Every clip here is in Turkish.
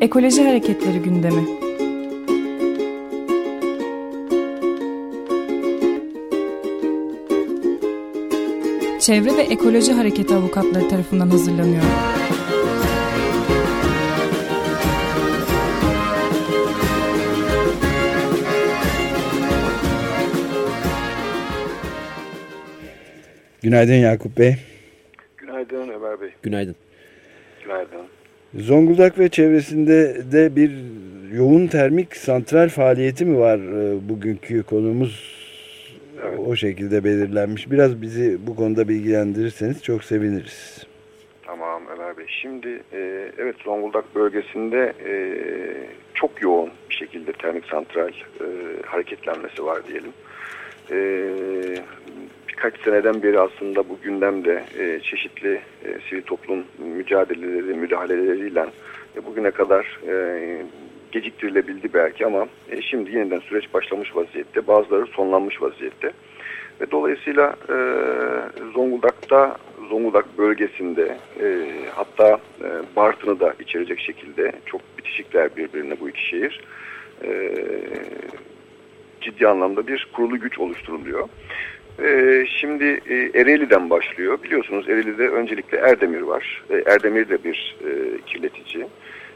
Ekoloji Hareketleri gündemi. Çevre ve Ekoloji Hareketi avukatları tarafından hazırlanıyor. Günaydın Yakup Bey. Günaydın Ömer Bey. Günaydın. Günaydın. Zonguldak ve çevresinde de bir yoğun termik santral faaliyeti mi var e, bugünkü konumuz evet. o şekilde belirlenmiş. Biraz bizi bu konuda bilgilendirirseniz çok seviniriz. Tamam Ömer Bey. Şimdi e, evet Zonguldak bölgesinde e, çok yoğun bir şekilde termik santral e, hareketlenmesi var diyelim. E, birkaç seneden beri aslında bu gündemde e, çeşitli e, sivil toplum mücadeleleri, müdahaleleriyle e, bugüne kadar e, geciktirilebildi belki ama e, şimdi yeniden süreç başlamış vaziyette. Bazıları sonlanmış vaziyette. Ve dolayısıyla e, Zonguldak'ta, Zonguldak bölgesinde e, hatta e, Bartın'ı da içerecek şekilde çok bitişikler birbirine bu iki şehir. E, ciddi anlamda bir kurulu güç oluşturuluyor. Ee, şimdi e, Ereğli'den başlıyor. Biliyorsunuz Ereğli'de öncelikle Erdemir var. E, Erdemir de bir e, kirletici.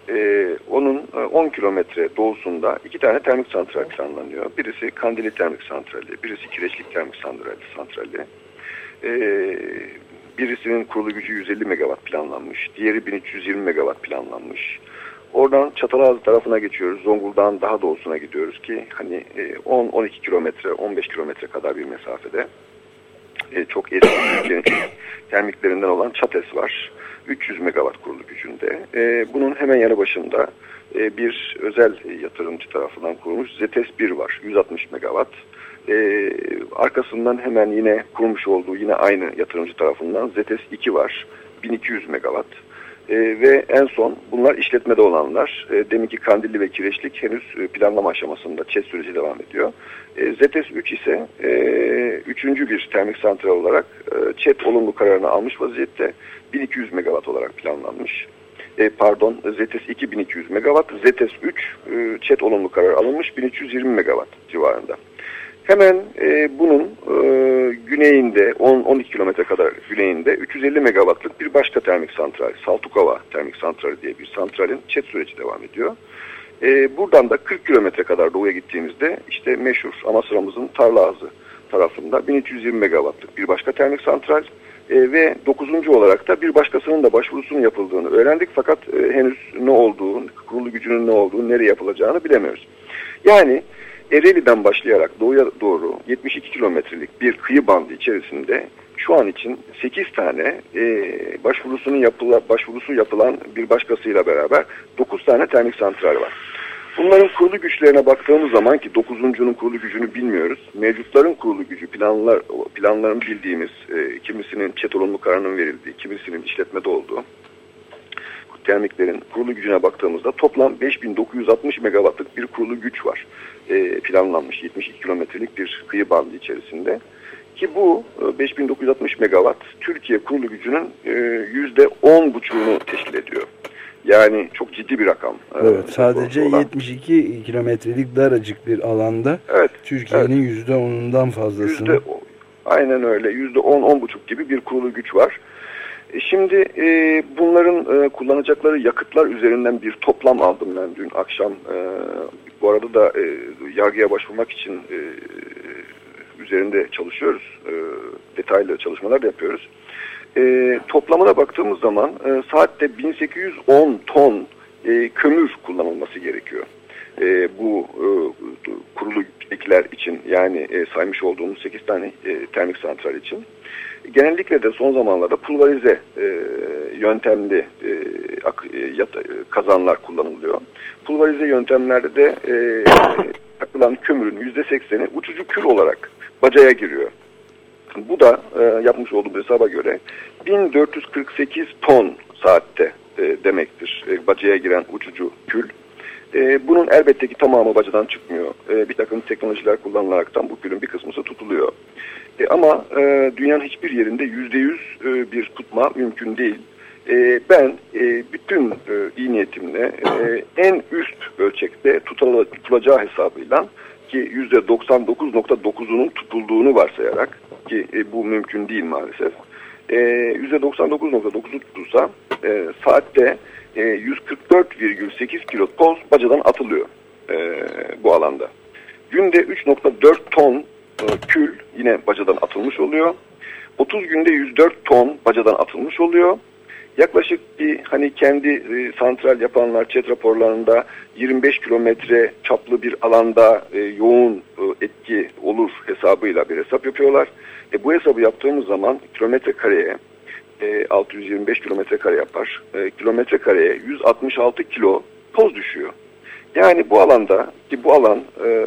E, onun 10 kilometre doğusunda iki tane termik santral planlanıyor. Birisi Kandili Termik Santrali, birisi Kireçlik Termik Santrali. santrali. E, birisinin kurulu gücü 150 megawatt planlanmış. Diğeri 1320 megawatt planlanmış. Oradan Çatalazı tarafına geçiyoruz. Zonguldak'ın daha doğusuna gidiyoruz ki hani 10-12 kilometre, 15 kilometre kadar bir mesafede e, çok eski termiklerinden olan Çates var. 300 megawatt kurulu gücünde. E, bunun hemen yanı başında e, bir özel yatırımcı tarafından kurulmuş Zetes 1 var. 160 megawatt. arkasından hemen yine kurmuş olduğu yine aynı yatırımcı tarafından Zetes 2 var. 1200 megawatt. E, ve en son bunlar işletmede olanlar. E, deminki Kandilli ve Kireçlik henüz e, planlama aşamasında ÇED süreci devam ediyor. E, ZETES 3 ise e, üçüncü bir termik santral olarak e, ÇED olumlu kararını almış vaziyette 1200 megawatt olarak planlanmış. E, pardon ZETES 2 1200 megawatt, ZETES 3 e, ÇED olumlu karar alınmış 1320 megawatt civarında. Hemen e, bunun e, güneyinde 10-12 kilometre kadar güneyinde 350 megawattlık bir başka termik santral, Saltukova termik santrali diye bir santralin çet süreci devam ediyor. E, buradan da 40 kilometre kadar doğuya gittiğimizde işte meşhur ama sıramızın Tarlaazı tarafında 1320 megawattlık bir başka termik santral e, ve dokuzuncu olarak da bir başkasının da başvurusunun yapıldığını öğrendik fakat e, henüz ne olduğu, kurulu gücünün ne olduğu, nereye yapılacağını bilemiyoruz. Yani Ereğli'den başlayarak doğuya doğru 72 kilometrelik bir kıyı bandı içerisinde şu an için 8 tane e, başvurusunun yapıla, başvurusu yapılan bir başkasıyla beraber 9 tane termik santral var. Bunların kurulu güçlerine baktığımız zaman ki 9'uncunun kurulu gücünü bilmiyoruz. Mevcutların kurulu gücü planlar planların bildiğimiz e, kimisinin çet olumlu kararının verildiği, kimisinin işletmede olduğu termiklerin kurulu gücüne baktığımızda toplam 5960 megawattlık bir kurulu güç var. E, planlanmış 72 kilometrelik bir kıyı bandı içerisinde. Ki bu 5960 e, megawatt Türkiye kurulu gücünün e, yüzde on buçuğunu teşkil ediyor. Yani çok ciddi bir rakam. E, evet, sadece olan. 72 kilometrelik daracık bir alanda evet, Türkiye'nin evet. onundan fazlasını. Yüzde, aynen öyle. Yüzde on, on buçuk gibi bir kurulu güç var. Şimdi e, bunların e, kullanacakları yakıtlar üzerinden bir toplam aldım ben dün akşam. E, bu arada da e, yargıya başvurmak için e, üzerinde çalışıyoruz. E, detaylı çalışmalar da yapıyoruz. E, toplamına baktığımız zaman e, saatte 1810 ton e, kömür kullanılması gerekiyor. E, bu e, kurulu ekler için yani e, saymış olduğumuz 8 tane e, termik santral için genellikle de son zamanlarda pulverize e, yöntemli e, e, yata, e, kazanlar kullanılıyor. Pulverize yöntemlerde de e, takılan kömürün %80'i uçucu kül olarak bacaya giriyor. Bu da e, yapmış olduğum hesaba göre 1448 ton saatte e, demektir e, bacaya giren uçucu kül. E, bunun elbette ki tamamı bacadan çıkmıyor. E, bir takım teknolojiler kullanılaraktan bu külün bir kısmısı tutuluyor. E, ama e, dünyanın hiçbir yerinde yüzde yüz e, bir tutma mümkün değil. E, ben e, bütün e, iyi niyetimle e, en üst ölçekte tutula, tutulacağı hesabıyla ki %99.9'unun tutulduğunu varsayarak ki e, bu mümkün değil maalesef. E, %99.9'u tutulsa e, saatte e, 144,8 kilo toz bacadan atılıyor e, bu alanda. Günde 3.4 ton e, kül yine bacadan atılmış oluyor. 30 günde 104 ton bacadan atılmış oluyor. Yaklaşık bir hani kendi e, santral yapanlar chat raporlarında 25 kilometre çaplı bir alanda e, yoğun e, etki olur hesabıyla bir hesap yapıyorlar. E, bu hesabı yaptığımız zaman kilometre kareye e, 625 kilometre kare yapar. E, kilometre kareye 166 kilo toz düşüyor. Yani bu alanda ki bu alan e,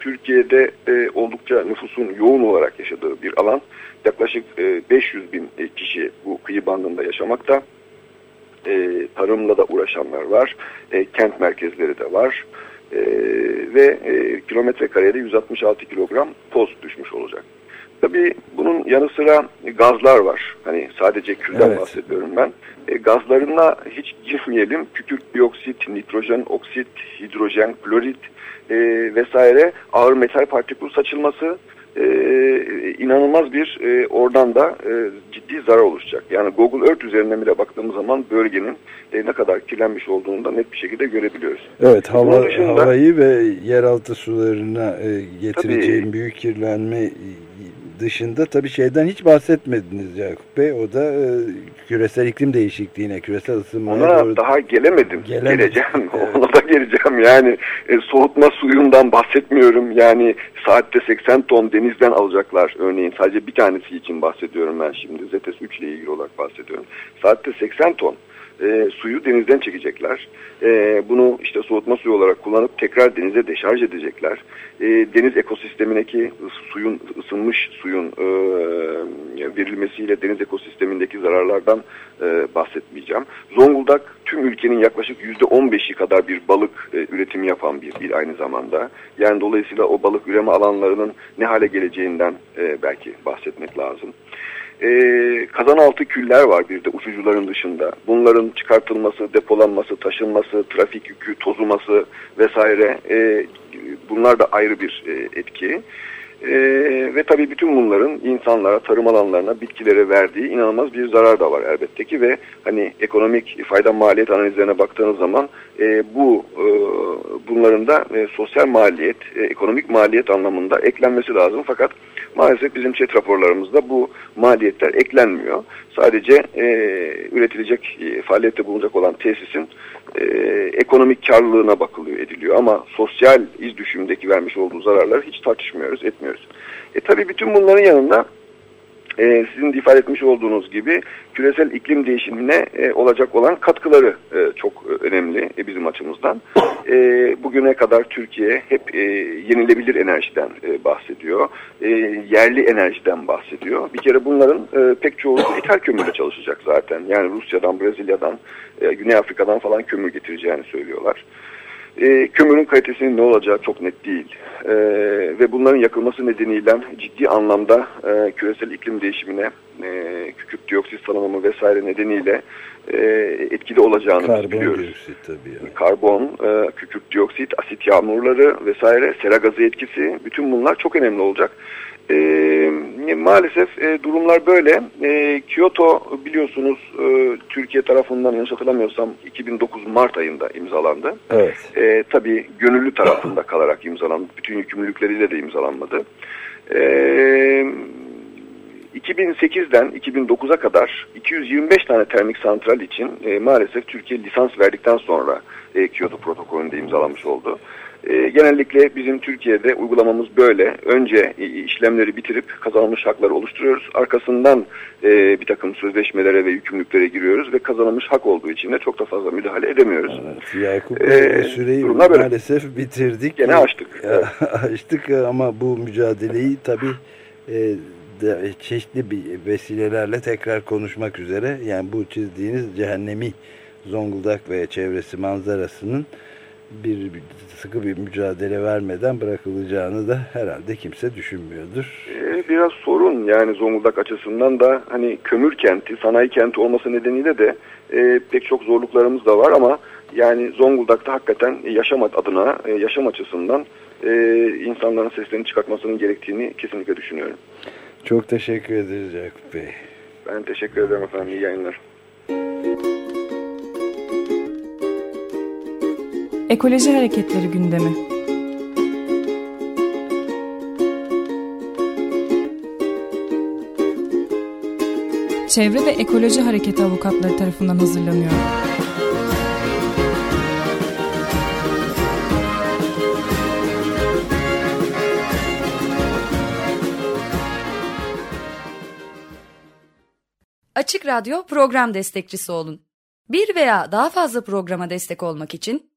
Türkiye'de e, oldukça nüfusun yoğun olarak yaşadığı bir alan. Yaklaşık e, 500 bin kişi bu kıyı bandında yaşamakta. E, tarımla da uğraşanlar var. E, kent merkezleri de var. E, ve e, kilometre karede 166 kilogram toz düşmüş olacak. Tabii bunun yanı sıra gazlar var. Hani sadece külden evet. bahsediyorum ben. E, gazlarına hiç girmeyelim. Kükürt dioksit, nitrojen oksit, hidrojen klorit e, vesaire ağır metal partikül saçılması e, inanılmaz bir e, oradan da e, ciddi zarar oluşacak. Yani Google Earth üzerinden bile baktığımız zaman bölgenin e, ne kadar kirlenmiş olduğunu da net bir şekilde görebiliyoruz. Evet hava, dışında, havayı ve yeraltı sularına e, getireceğin tabii, büyük kirlenme dışında tabii şeyden hiç bahsetmediniz Yakup Bey. O da e, küresel iklim değişikliğine, küresel ısınmaya Ona doğru... daha gelemedim. Gelemedim. Geleceğim. Evet. Ona da geleceğim. Yani e, soğutma suyundan bahsetmiyorum. Yani saatte 80 ton denizden alacaklar örneğin. Sadece bir tanesi için bahsediyorum ben şimdi. ZETES 3 ile ilgili olarak bahsediyorum. Saatte 80 ton e, suyu denizden çekecekler. E, bunu işte soğutma suyu olarak kullanıp tekrar denize deşarj edecekler. E, deniz ekosistemindeki suyun ısınmış suyun e, verilmesiyle deniz ekosistemindeki zararlardan e, bahsetmeyeceğim. Zonguldak tüm ülkenin yaklaşık yüzde 15'i kadar bir balık e, üretimi yapan bir il aynı zamanda. Yani dolayısıyla o balık üreme alanlarının ne hale geleceğinden e, belki bahsetmek lazım. E, kazan altı küller var bir de uçucuların dışında. Bunların çıkartılması, depolanması, taşınması, trafik yükü, tozuması vesaire e, bunlar da ayrı bir e, etki. E, ve tabii bütün bunların insanlara, tarım alanlarına, bitkilere verdiği inanılmaz bir zarar da var elbette ki ve hani ekonomik fayda maliyet analizlerine baktığınız zaman e, bu e, bunların da e, sosyal maliyet, e, ekonomik maliyet anlamında eklenmesi lazım fakat Maalesef bizim chat raporlarımızda bu maliyetler eklenmiyor. Sadece e, üretilecek, e, faaliyette bulunacak olan tesisin e, ekonomik karlılığına bakılıyor, ediliyor. Ama sosyal iz düşümündeki vermiş olduğu zararları hiç tartışmıyoruz, etmiyoruz. E tabii bütün bunların yanında e, sizin ifade etmiş olduğunuz gibi küresel iklim değişimine e, olacak olan katkıları e, çok önemli e, bizim açımızdan. E, bugüne kadar Türkiye hep e, yenilebilir enerjiden e, bahsediyor. E, yerli enerjiden bahsediyor. Bir kere bunların e, pek çoğu ithal kömürle çalışacak zaten. Yani Rusya'dan, Brezilya'dan, e, Güney Afrika'dan falan kömür getireceğini söylüyorlar. E, kömürün kalitesinin ne olacağı çok net değil. E, ve bunların yakılması nedeniyle ciddi anlamda e, küresel iklim değişimine, e, kükürt dioksit salınımı vesaire nedeniyle e, etkili olacağını Karbon biliyoruz. Dioksit tabii yani. Karbon, e, kükürt dioksit, asit yağmurları vesaire, sera gazı etkisi bütün bunlar çok önemli olacak. E, maalesef e, durumlar böyle. E, Kyoto biliyorsunuz e, Türkiye tarafından yanlış hatırlamıyorsam 2009 Mart ayında imzalandı. Evet. E, tabii gönüllü tarafında kalarak imzalandı. Bütün yükümlülükleriyle de imzalanmadı. E, 2008'den 2009'a kadar 225 tane termik santral için e, maalesef Türkiye lisans verdikten sonra e, Kyoto protokolünde imzalanmış oldu. E, genellikle bizim Türkiye'de uygulamamız böyle. Önce işlemleri bitirip kazanılmış hakları oluşturuyoruz. Arkasından e, bir takım sözleşmelere ve yükümlülüklere giriyoruz ve kazanılmış hak olduğu için de çok da fazla müdahale edemiyoruz. Evet, Yakup ee, süreyi maalesef böyle. bitirdik. Gene açtık. Evet. açtık ama bu mücadeleyi tabii e, çeşitli bir vesilelerle tekrar konuşmak üzere yani bu çizdiğiniz cehennemi Zonguldak ve çevresi manzarasının bir, sıkı bir mücadele vermeden bırakılacağını da herhalde kimse düşünmüyordur. E, tabii biraz sorun yani Zonguldak açısından da hani kömür kenti, sanayi kenti olması nedeniyle de e, pek çok zorluklarımız da var ama yani Zonguldak'ta hakikaten yaşam adına, e, yaşam açısından e, insanların seslerini çıkartmasının gerektiğini kesinlikle düşünüyorum. Çok teşekkür ederiz Yakup Bey. Ben teşekkür ederim efendim. İyi yayınlar. Ekoloji Hareketleri gündemi. Çevre ve Ekoloji Hareketi avukatları tarafından hazırlanıyor. Açık Radyo program destekçisi olun. Bir veya daha fazla programa destek olmak için